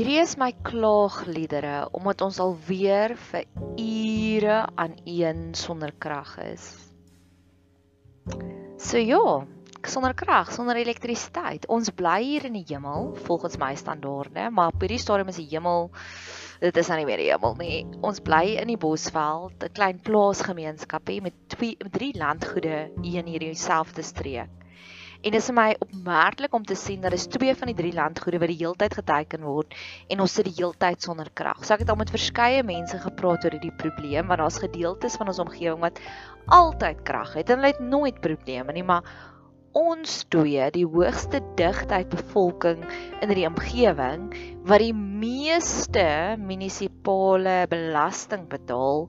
Hierdie is my klaagliedere omdat ons al weer vir ure aan een sonder krag is. So ja, sonder krag, sonder elektrisiteit. Ons bly hier in die hemel volgens my standaarde, maar op hierdie stadium is die hemel dit is nou nie meer die hemel nie. Ons bly in die Bosveld, 'n klein plaasgemeenskapie met twee drie landgoede hier in hierdie selfde streek. En dit is my opmerklik om te sien dat is twee van die drie landgoede wat die heeltyd geteken word en ons sit die heeltyd sonder krag. So ek het al met verskeie mense gepraat oor hierdie probleem want daar's gedeeltes van ons omgewing wat altyd krag het en hulle het nooit probleme nie, maar ons twee die hoogste digtheid bevolking in die omgewing wat die meeste munisipale belasting betaal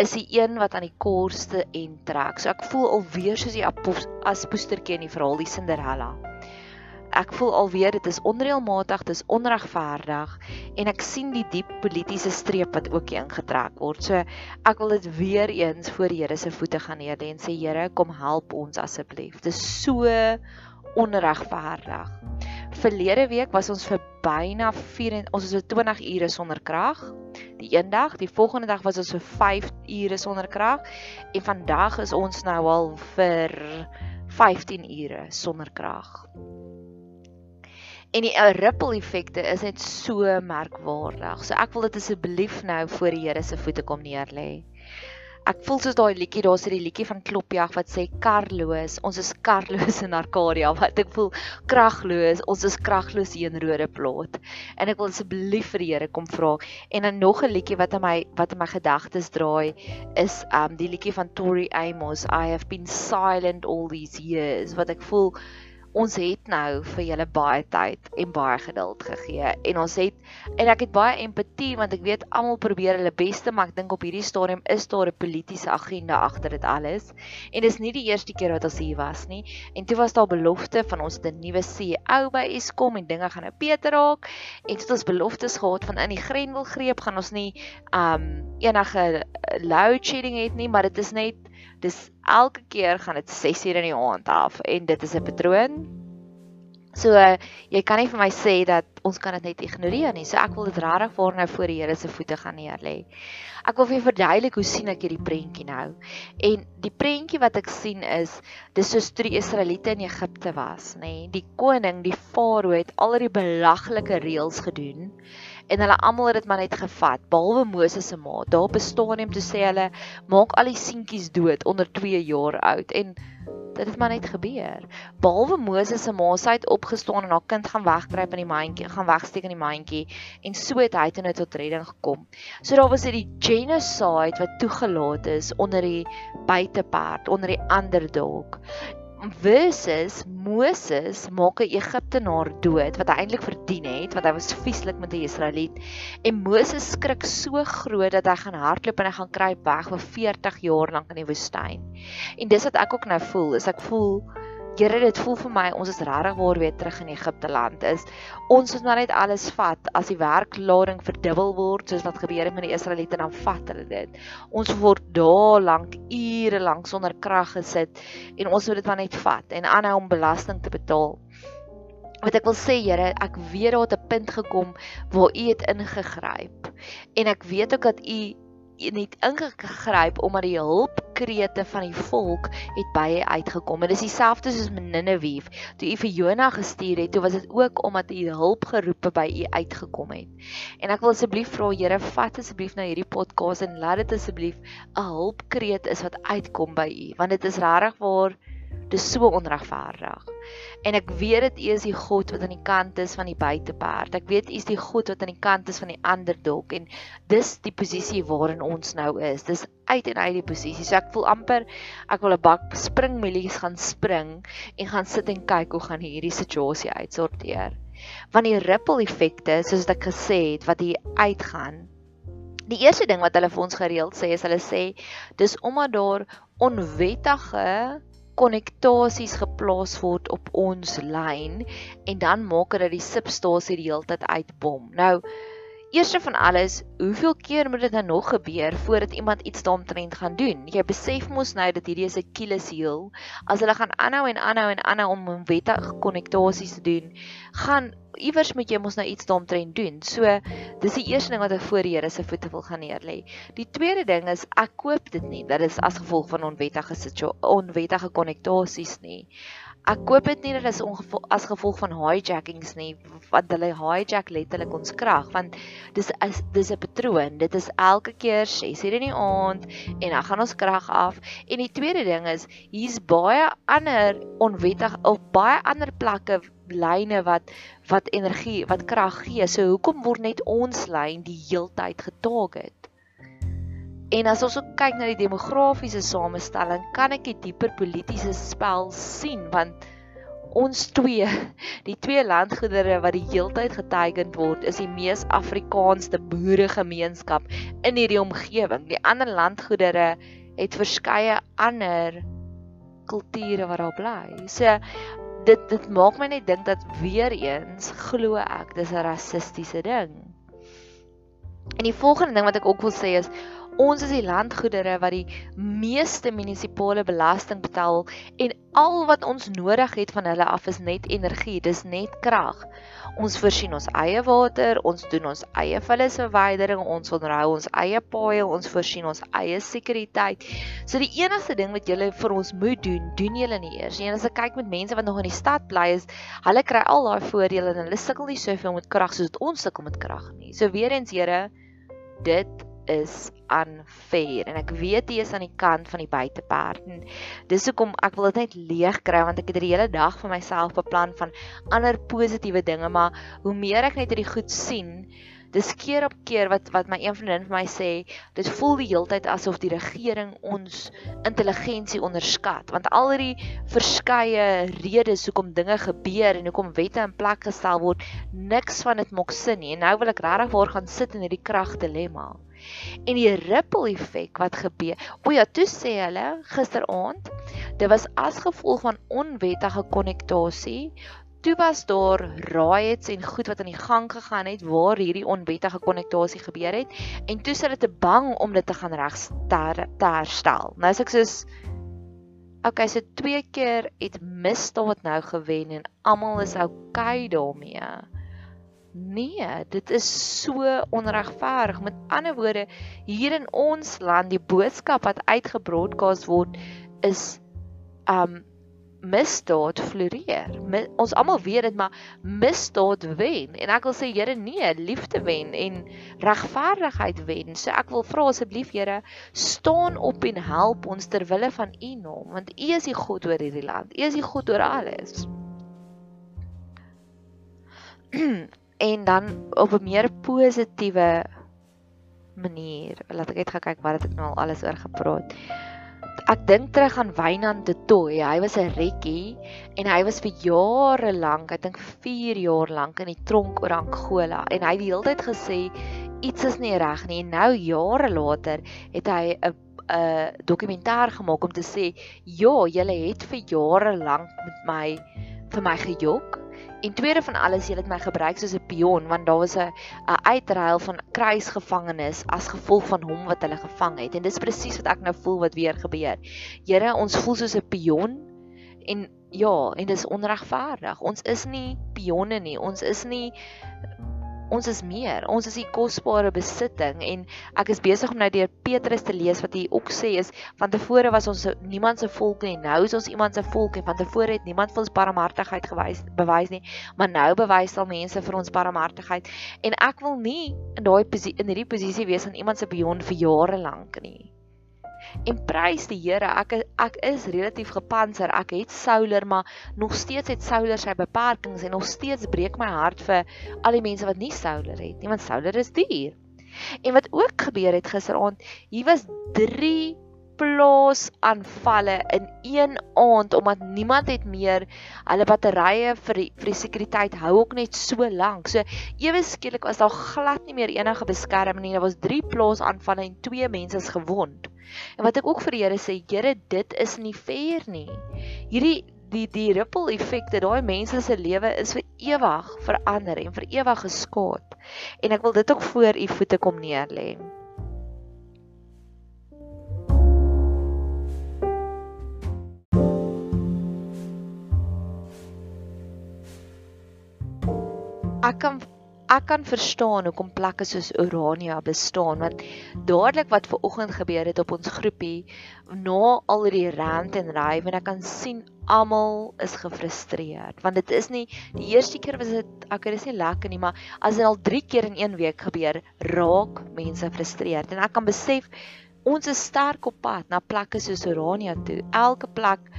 is die een wat aan die kortste end trek. So ek voel alweer soos die as poestertjie in die verhaal die Cinderella ek voel alweer dit is onreëlmatig, dit is onregverdig en ek sien die diep politieke streep wat ook hier ingetrek word. So ek wil dit weer eens voor die Here se voete gaan neer en sê Here, kom help ons asseblief. Dit is so onregverdig. Verlede week was ons vir byna 4 ons was vir 20 ure sonder krag. Die een dag, die volgende dag was ons vir 5 ure sonder krag en vandag is ons nou al vir 15 ure sonder krag. En die uh, ripple effekte is net so merkwaardig. So ek wil dit asseblief nou voor die Here se voete kom neerlê. Ek voel soos daai liedjie, daar's 'n liedjie van Klopjag wat sê karloos, ons is karloos in Arcadia. Wat ek voel kragloos, ons is kragloos hier in Rode Plaat. En ek wil asseblief vir die Here kom vra. En dan nog 'n liedjie wat in my wat in my gedagtes draai is um die liedjie van Tori Amos, I have been silent all these years. Wat ek voel ons het nou vir julle baie tyd en baie geduld gegee en ons het en ek het baie empatie want ek weet almal probeer hulle beste maar ek dink op hierdie stadium is daar 'n politieke agenda agter dit alles. En dis nie die eerste keer wat ons hier was nie. En toe was daar belofte van ons 'n nuwe CEO by Eskom en dinge gaan nou beter raak. En dit ons beloftes gehad van in die Grenwilgreep gaan ons nie um enige load shedding het nie maar dit is net dis elke keer gaan dit 6 uur in die aand af en dit is 'n patroon. So jy kan nie vir my sê dat ons kan dit net ignoreer nie. So ek wil dit regtig voor nou voor die Here se voete gaan neerlê. Ek wil vir jou verduidelik hoe sien ek hierdie prentjie nou. En die prentjie wat ek sien is dis soos toe die Israeliete in Egipte was, nê. Nee. Die koning, die farao het al die belaglike reëls gedoen en hulle almal het dit maar net gevat behalwe Moses se ma. Daar op 'n stadium toe sê hulle maak al die seentjies dood onder 2 jaar oud en dit het maar net gebeur. Behalwe Moses se ma, sy het opgestaan en haar kind gaan wegkruip in die mandjie, gaan wegsteek in die mandjie en so het hy toe net tot redding gekom. So daar was dit die genocide wat toegelaat is onder die buiteperd, onder die underdog versus Moses maak 'n Egiptenaar dood wat hy eintlik verdien het want hy was vieslik met die Israeliet. En Moses skrik so groot dat hy gaan hardloop en hy gaan kruip weg vir 40 jaar lank in die woestyn. En dis wat ek ook nou voel is ek voel Here dit voel vir my ons is regtig waar weer terug in Egipte land is. Ons moet maar net alles vat as die werklading verdubbel word soos wat gebeur het met die Israeliete dan vat hulle dit. Ons word daar lank ure lank sonder krag gesit en ons moet dit maar net vat en aanhou om belasting te betaal. Wat ek wil sê Here, ek weet daar het 'n punt gekom waar U het ingegryp. En ek weet ook dat U net ingegryp omdat die hulpkrete van die volk het baie uitgekom. En dis dieselfde soos met Ninive. Toe u vir Jona gestuur het, toe was dit ook omdat u hulpgeroepe by u uitgekom het. En ek wil asseblief vra Here, vat asseblief nou hierdie podcast en laat dit asseblief 'n hulpkreet is wat uitkom by u, want dit is regtig waar dis so onregverdig. En ek weet dit U is die God wat aan die kant is van die buiteperd. Ek weet U is die God wat aan die kant is van die underdog en dis die posisie waarin ons nou is. Dis uit en uit die posisie. So ek voel amper ek wil 'n bak springmelies gaan spring en gaan sit en kyk hoe gaan hierdie situasie uitsorteer. Want die ripple effekte soos ek gesê het wat hier uitgaan Die eerste ding wat hulle vir ons gereeld sê is hulle sê dis omdat daar onwettige konnektasies geplaas word op ons lyn en dan maak dit dat die substasie die hele tyd uitbom. Nou Eerste van alles, hoeveel keer moet dit nou nog gebeur voordat iemand iets daaromtrent gaan doen? Jy besef mos nou dat hierdie is 'n kilesiel. As hulle gaan aanhou en aanhou en aanhou om wettige konnektasies te doen, gaan iewers moet jy mos nou iets daaromtrent doen. So, dis die eerste ding wat ek voor die Here se voete wil gaan neerlê. Die tweede ding is ek koop dit nie dit as gevolg van onwettige onwettige konnektasies nie. Ek koop dit nie dat is as gevolg van hijackings nie, want hulle hijack letterlik ons krag, want dis is dis 'n patroon. Dit is elke keer 6:00 in die aand en dan gaan ons krag af. En die tweede ding is, hier's baie ander onwettig of baie ander plekke lyne wat wat energie, wat krag gee. So hoekom word net ons lyn die heeltyd getarget? En as ons ook kyk na die demografiese samestelling, kan ek die dieper politieke spel sien want ons twee, die twee landgoedere wat die heeltyd geteikend word, is die mees Afrikaanste boeregemeenskap in hierdie omgewing. Die ander landgoedere het verskeie ander kulture wat daar bly. So dit dit maak my net dink dat weer eens glo ek dis 'n rassistiese ding. En die volgende ding wat ek ook wil sê is Ons is die landgoedere wat die meeste munisipale belasting betaal en al wat ons nodig het van hulle af is net energie, dis net krag. Ons voorsien ons eie water, ons doen ons eie vullisverwydering, ons onderhou ons eie paaie, ons voorsien ons eie sekuriteit. So die enigste ding wat julle vir ons moet doen, doen julle nie eers. En as ek kyk met mense wat nog in die stad bly is, hulle kry al daai voordele en hulle sukkel nie soveel met krag soos ons sukkel met krag nie. So weer eens Here, dit is unfair en ek weet jy is aan die kant van die buiteperd en dis hoekom ek wil dit net leeg kry want ek het die hele dag vir myself beplan van ander positiewe dinge maar hoe meer ek net hierdie goed sien dis keer op keer wat wat my een vriendin vir my sê dit voel die heeltyd asof die regering ons intelligensie onderskat want al hierdie verskeie redes hoekom dinge gebeur en hoekom wette in plek gestel word niks van dit maak sin nie en nou wil ek regtig waar gaan sit in hierdie krag dilemma En die ripple effek wat gebeur. O ja, toe sê hulle gisteraand, dit was as gevolg van onwettige konnektasie. Toe was daar riots en goed wat aan die gang gegaan het waar hierdie onwettige konnektasie gebeur het en toe sit hulle te bang om dit te gaan regster te herstel. Nou as ek soos Okay, so twee keer het misdaad nou gewen en almal is okay daarmee. Nee, dit is so onregverdig. Met ander woorde, hier in ons land, die boodskap wat uitgebroadcast word is um misdaad floreer. Mi, ons almal weet dit, maar misdaad wen. En ek wil sê Here, nee, liefde wen en regverdigheid wen. So ek wil vra asseblief Here, staan op en help ons ter wille van U naam, want U is die God oor hierdie land. U is die God oor alles. en dan op 'n meer positiewe manier. Laat ek net gaan kyk wat ek nou al alles oor gepraat. Ek dink terug aan Wynand de Tooi. Hy was 'n rekkie en hy was vir jare lank, ek dink 4 jaar lank in die tronk oor Angola en hy het die hele tyd gesê iets is nie reg nie. En nou jare later het hy 'n 'n dokumentêr gemaak om te sê, "Ja, julle het vir jare lank met my vir my gejok." En tweede van alles, jy het my gebruik soos 'n pion want daar was 'n 'n uitruil van kruisgevangenes as gevolg van hom wat hulle gevang het. En dis presies wat ek nou voel wat weer gebeur. Here, ons voel soos 'n pion en ja, en dis onregverdig. Ons is nie pionne nie. Ons is nie ons is meer. Ons is die kosbare besitting en ek is besig om nou deur Petrus te lees wat hy ook sê is van tevore was ons niemand se volk nie. Nou is ons iemand se volk en van tevore het niemand vir ons barmhartigheid gewys bewys nie, maar nou bewys al mense vir ons barmhartigheid en ek wil nie in daai in hierdie posisie wees aan iemand se beyond vir jare lank nie en prys die Here. Ek ek is relatief gepantser. Ek het souler, maar nog steeds het souler sy beperkings en nog steeds breek my hart vir al die mense wat nie souler het nie, want souler is duur. En wat ook gebeur het gisteraand, hier was 3 plaas aanvalle in een aand omdat niemand het meer hulle batterye vir die, vir die sekuriteit hou ook net so lank. So ewe skielik was daar glad nie meer enige beskerming nie. Daar was 3 plaas aanvalle en 2 mense is gewond. En wat ek ook vir die Here sê, Here, dit is nie fair nie. Hierdie die die ripple effekte, daai mense se lewe is vir ewig verander en vir ewig geskaad. En ek wil dit ook voor u voete kom neerlê. Ek kan ek kan verstaan hoekom plekke soos Urania bestaan want dadelik wat ver oggend gebeur het op ons groepie na al die rant en rywe en ek kan sien almal is gefrustreerd want dit is nie die eerste keer was dit ek is nie lekker nie maar as dit al 3 keer in 1 week gebeur raak mense gefrustreerd. En ek kan besef ons is sterk op pad na plekke soos Urania toe. Elke plek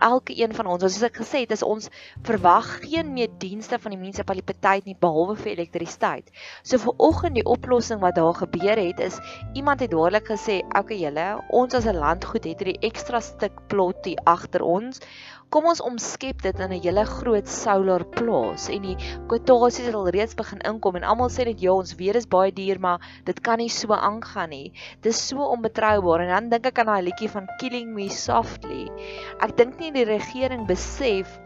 elke een van ons, soos ek gesê het, is ons verwag geen meer dienste van die munisipaliteit nie behalwe vir elektrisiteit. So vir oggend die oplossing wat daar gebeur het is iemand het dadelik gesê, "Oké okay, julle, ons as 'n landgoed het hierdie ekstra stuk plot hier agter ons kom ons omskep dit in 'n hele groot solar plaas en die kwotasies het al reeds begin inkom en almal sê net ja, ons weer is baie duur, maar dit kan nie so aangaan nie. Dis so onbetroubaar en dan dink ek aan daai liedjie van Killing Me Softly. Ek dink nie die regering besef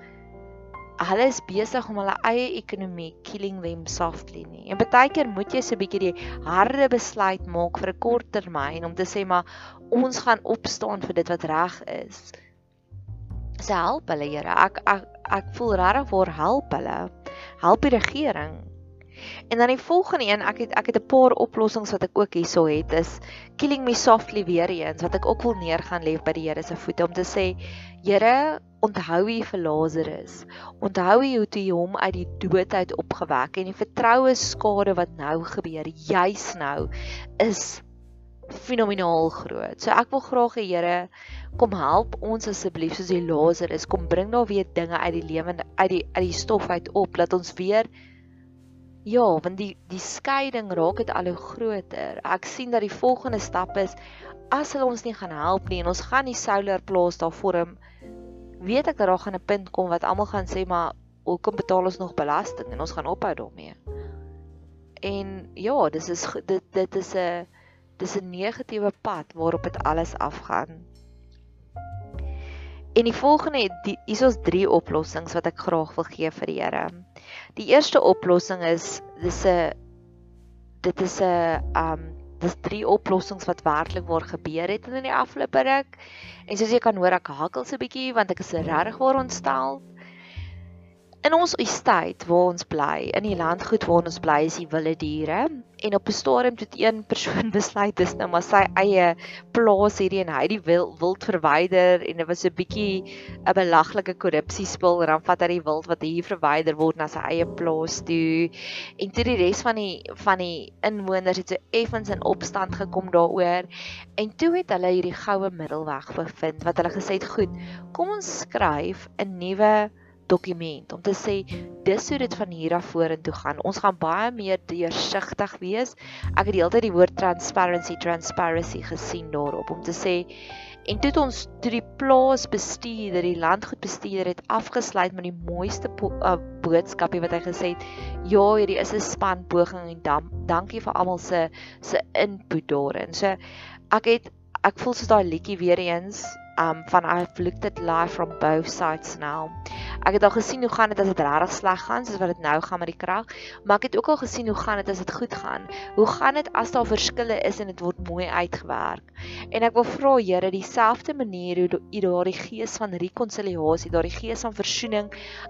hulle is besig om hulle eie ekonomie killing them softly nie. En baie keer moet jy so 'n bietjie die harde besluit maak vir 'n kort termyn om te sê maar ons gaan opstaan vir dit wat reg is se help hulle Here. Ek ek ek voel regtig waar help hulle. Help die regering. En dan die volgende een, ek het ek het 'n paar oplossings wat ek ook hierso het is killing me softly weer eens wat ek ook wil neergaan lê by die Here se voete om te sê Here, onthou U vir Lazarus. Onthou U hoe toe jy hom uit die dood uit opgewek en die vertroue skade wat nou gebeur, juis nou is fenomenaal groot. So ek wil graag die Here kom help ons asseblief soos die Lazarus kom bring daar weer dinge uit die lewende uit die uit die stof uit op laat ons weer ja want die die skeiding raak dit al hoe groter. Ek sien dat die volgende stap is as hulle ons nie gaan help nie en ons gaan die solar plaas daar vorm weet ek dat daar gaan 'n punt kom wat almal gaan sê maar hoekom betaal ons nog belasting? En ons gaan ophou daarmee. En ja dis is dit dit is 'n dis 'n negatiewe pad waarop dit alles afgaan En die volgende hier is drie oplossings wat ek graag wil gee vir die Here. Die eerste oplossing is dis 'n dit is 'n um dis drie oplossings wat werklik waar gebeur het in die afgelope ruk. En soos jy kan hoor ek hakkel so 'n bietjie want ek is regtig waar ontstel. In ons estate waar ons bly, in die landgoed waar ons bly, is die wilde diere en op 'n stadium het een persoon besluit dis nou maar sy eie plaas hierdie en hy die wild, wild verwyder en dit was 'n bietjie 'n belaglike korrupsie spel en dan vat hy die wild wat hier verwyder word na sy eie plaas toe. En toe die res van die van die inwoners het so effens in opstand gekom daaroor en toe het hulle hierdie goue middelweg bevind wat hulle gesê het goed kom ons skryf 'n nuwe dokument om te sê dis hoe dit van hier af vorentoe gaan. Ons gaan baie meer deursigtig wees. Ek het die hele tyd die woord transparency transparency gesien daarop om te sê en toe het ons toe die plaas bestuurder, die landgoedbestuurder het afgesluit met die mooiste uh, boodskapie wat hy gesê het. Ja, hierdie is 'n span poging en dan dankie vir almal se se input daarin. So ek het ek voel soos daai liedjie weer eens um van I've looked at life from both sides now. Ek het al gesien hoe gaan dit as dit regtig sleg gaan, soos wat dit nou gaan met die krag, maar ek het ook al gesien hoe gaan dit as dit goed gaan. Hoe gaan dit as daar verskille is en dit word mooi uitgewerk? En ek wil vra Here, dieselfde manier hoe U daardie gees van rekonsiliasie, daardie gees van versoening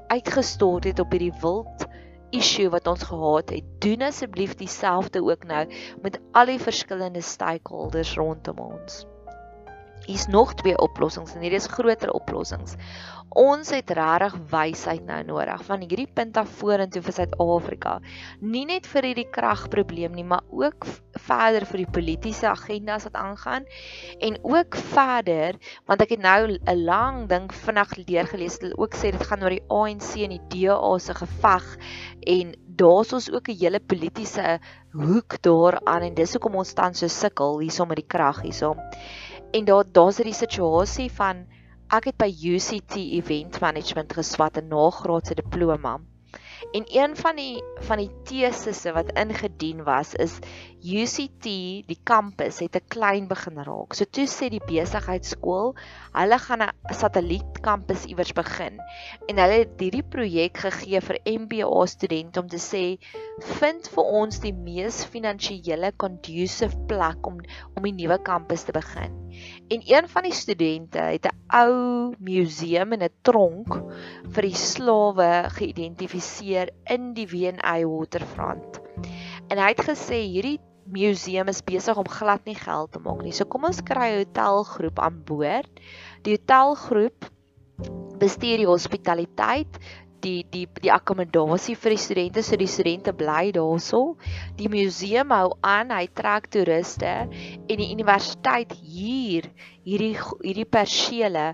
uitgestort het op hierdie wild issue wat ons gehad het, doen asseblief dieselfde ook nou met al die verskillende stakeholders rondom ons. Hier's nog twee oplossings en hierdie is groter oplossings. Ons het regtig wysheid nou nodig van hierdie punt af vorentoe vir Suid-Afrika. Nie net vir hierdie kragprobleem nie, maar ook verder vir die politieke agendas wat aangaan en ook verder want ek het nou 'n lang ding vinnig deurgelees hulle ook sê dit gaan oor die ANC en die DA se geveg en daar's ons ook 'n hele politieke hoek daaraan en dis hoekom ons tans so sukkel hierso met die krag hierso. En daar daar's hierdie situasie van ek het by UCT event management geswat 'n nagraadse diploma. En een van die van die tesisse wat ingedien was is UCT, die kampus het 'n klein begin raak. So toe sê die besigheidskool, hulle gaan 'n satellietkampus iewers begin. En hulle het hierdie projek gegee vir MBA studente om te sê, vind vir ons die mees finansiële conducive plek om om die nuwe kampus te begin. En een van die studente het 'n ou museum en 'n tronk vir die slawe geïdentifiseer in die W&A Waterfront. En hy het gesê hierdie museum is besig om glad nie geld te maak nie. So kom ons kry 'n hotelgroep aan boord. Die hotelgroep bestuur die hospitaliteit, die die die akkommodasie vir die studente, so die studente bly daarso. Die museum hou aan, hy trek toeriste en die universiteit huur hierdie hierdie persele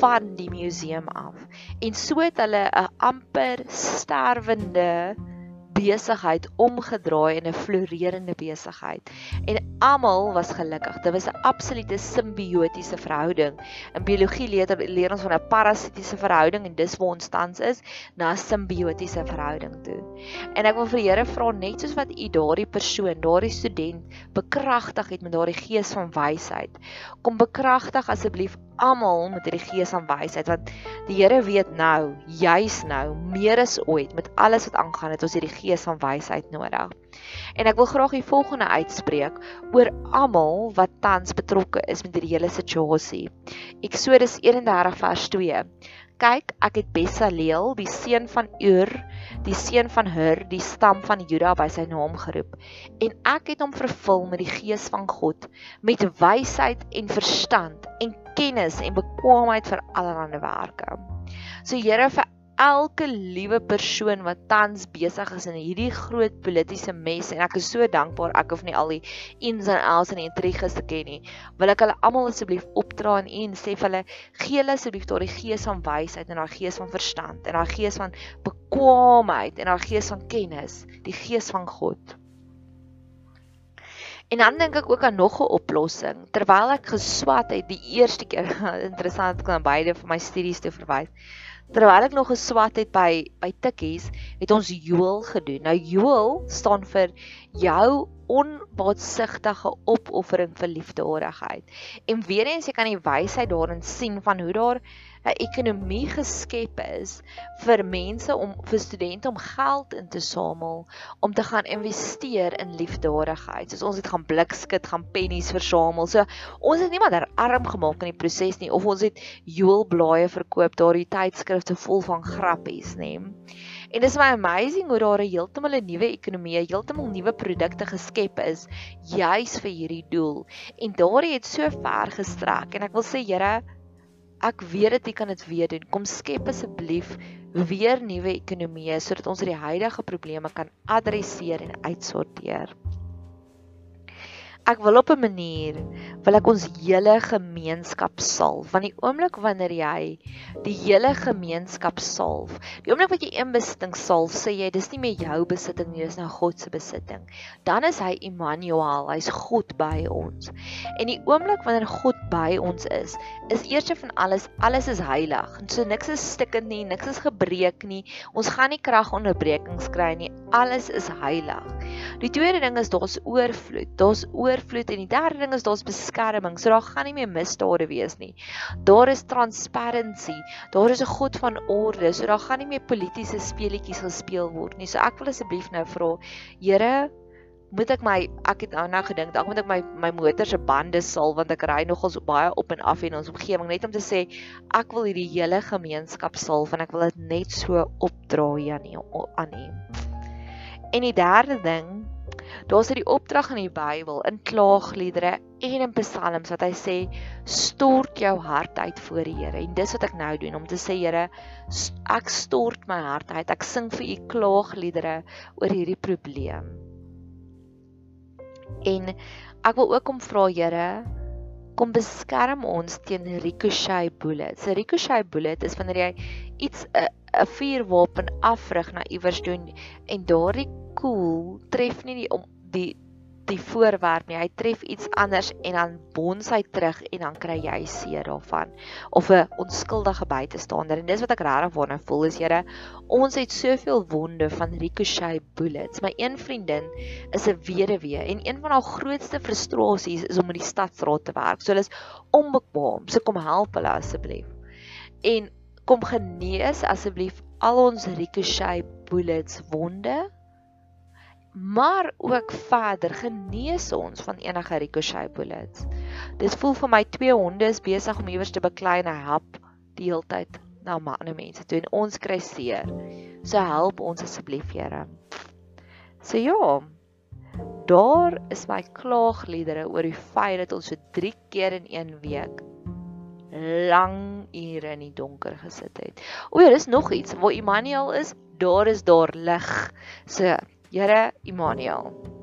van die museum af. En so het hulle 'n amper sterwende besigheid omgedraai in 'n floreerende besigheid. En almal was gelukkig. Dit was 'n absolute simbiotiese verhouding. In biologie leer, leer ons van 'n parasitiese verhouding en dis waar ons tans is na 'n simbiotiese verhouding toe. En ek wil vir die Here vra net soos wat u daardie persoon, daardie student bekragtig het met daardie gees van wysheid. Kom bekragtig asseblief almal met hierdie gees van wysheid want die Here weet nou, juis nou, meer as ooit met alles wat aangaan het ons hierdie gees van wysheid nodig. En ek wil graag die volgende uitspreek oor almal wat tans betrokke is met hierdie hele situasie. Eksodus 31 vers 2. Kyk, ek het Besaleel, die seun van Ur, die seun van Hur, die stam van Juda by sy naam geroep. En ek het hom vervul met die gees van God, met wysheid en verstand en kennis en bekwaamheid vir allerlei werke. So Here vir elke liewe persoon wat tans besig is in hierdie groot politieke mes en ek is so dankbaar ek hoef nie al die ins en outs en intriges te ken nie wil ek hulle almal asseblief opdra en en sê vir hulle gee hulle asseblief daardie gees van wysheid en daardie gees van verstand en daardie gees van bekwaamheid en daardie gees van kennis die gees van God En dan dink ek ook aan nog 'n oplossing. Terwyl ek geswat het die eerste keer, interessant kan beide vir my studies te verwys terwyl ek nog geswat het by by Tikkies, het ons Joel gedoen. Nou Joel staan vir jou onbaatsigtige opoffering vir liefdeoorigheid. En weer eens jy kan die wysheid daarin sien van hoe daar 'n ekonomie geskep is vir mense om vir studente om geld in te samel om te gaan investeer in liefdadigheid. Soos ons het gaan blikskit, gaan pennies versamel. So ons het niemand arm gemaak in die proses nie of ons het joelblaaie verkoop, daardie tydskrifte vol van grappies, nê. En dis my amazing hoe daar 'n heeltemal 'n nuwe ekonomie, heeltemal nuwe produkte geskep is juis vir hierdie doel. En daardie het so ver gestrek en ek wil sê Here Ek weet dit jy kan dit weer doen. Kom skep asseblief weer nuwe ekonomieë sodat ons die huidige probleme kan adresseer en uitsorteer. Ek wil op 'n manier wil ek ons hele gemeenskap salf. Van die oomblik wanneer jy die hele gemeenskap salf, die oomblik wat jy een besitting salf, sê jy dis nie meer jou besitting nie, dis nou God se besitting. Dan is hy Immanuel, hy's God by ons. En die oomblik wanneer God by ons is, is eerste van alles, alles is heilig. En so niks is stikkend nie, niks is gebreek nie. Ons gaan nie kragonderbrekings kry nie. Alles is heilig. Die tweede ding is daar's oorvloed. Daar's oorvloed en die derde ding is daar's beskerming. So daar gaan nie meer misdade wees nie. Daar is transparency. Daar is 'n God van orde. So daar gaan nie meer politieke speletjies gespeel word nie. So ek wil asseblief nou vra, Here, moet ek my ek het nou nou gedink, dalk moet ek my my motor se bande sal want ek ry nogals baie op en af in ons omgewing net om te sê ek wil hierdie hele gemeenskap sal want ek wil dit net so opdra Janie aan U. En die derde ding Daar's hierdie opdrag in die Bybel in klaagliedere en in psalms wat hy sê stort jou hart uit voor die Here. En dis wat ek nou doen om te sê Here, ek stort my hart uit. Ek sing vir u klaagliedere oor hierdie probleem. En ek wil ook kom vra Here, kom beskerm ons teen ricochet bullets. 'n Ricochet bullet is wanneer jy iets 'n 'n vuurwapen afrig na iewers doen en daardie koel tref nie die die die voorwerp nie. Hy tref iets anders en dan bons hy terug en dan kry jy seer daarvan of 'n onskuldige buitestander. En dis wat ek regtig wonder voel is Here, ons het soveel wonde van ricochet bullets. My een vriendin is 'n weduwee en een van haar grootste frustrasies is om in die stadsraad te werk. So hulle is onbekwaam. So kom help hulle asseblief. En kom genees asseblief al ons ricochet bullets wonde maar ook verder genees ons van enige ricochet bullets. Dit voel vir my twee honde is besig om iewers te beklei en help die hele tyd na ander mense toe en ons kry seer. So help ons asseblief, Here. So ja. Daar is my klaagliedere oor die feit dat ons so 3 keer in 1 week lang ure in die donker gesit het. O ja, dis nog iets. Waar Immanuel is, daar is daar lig. So Here Immanuel.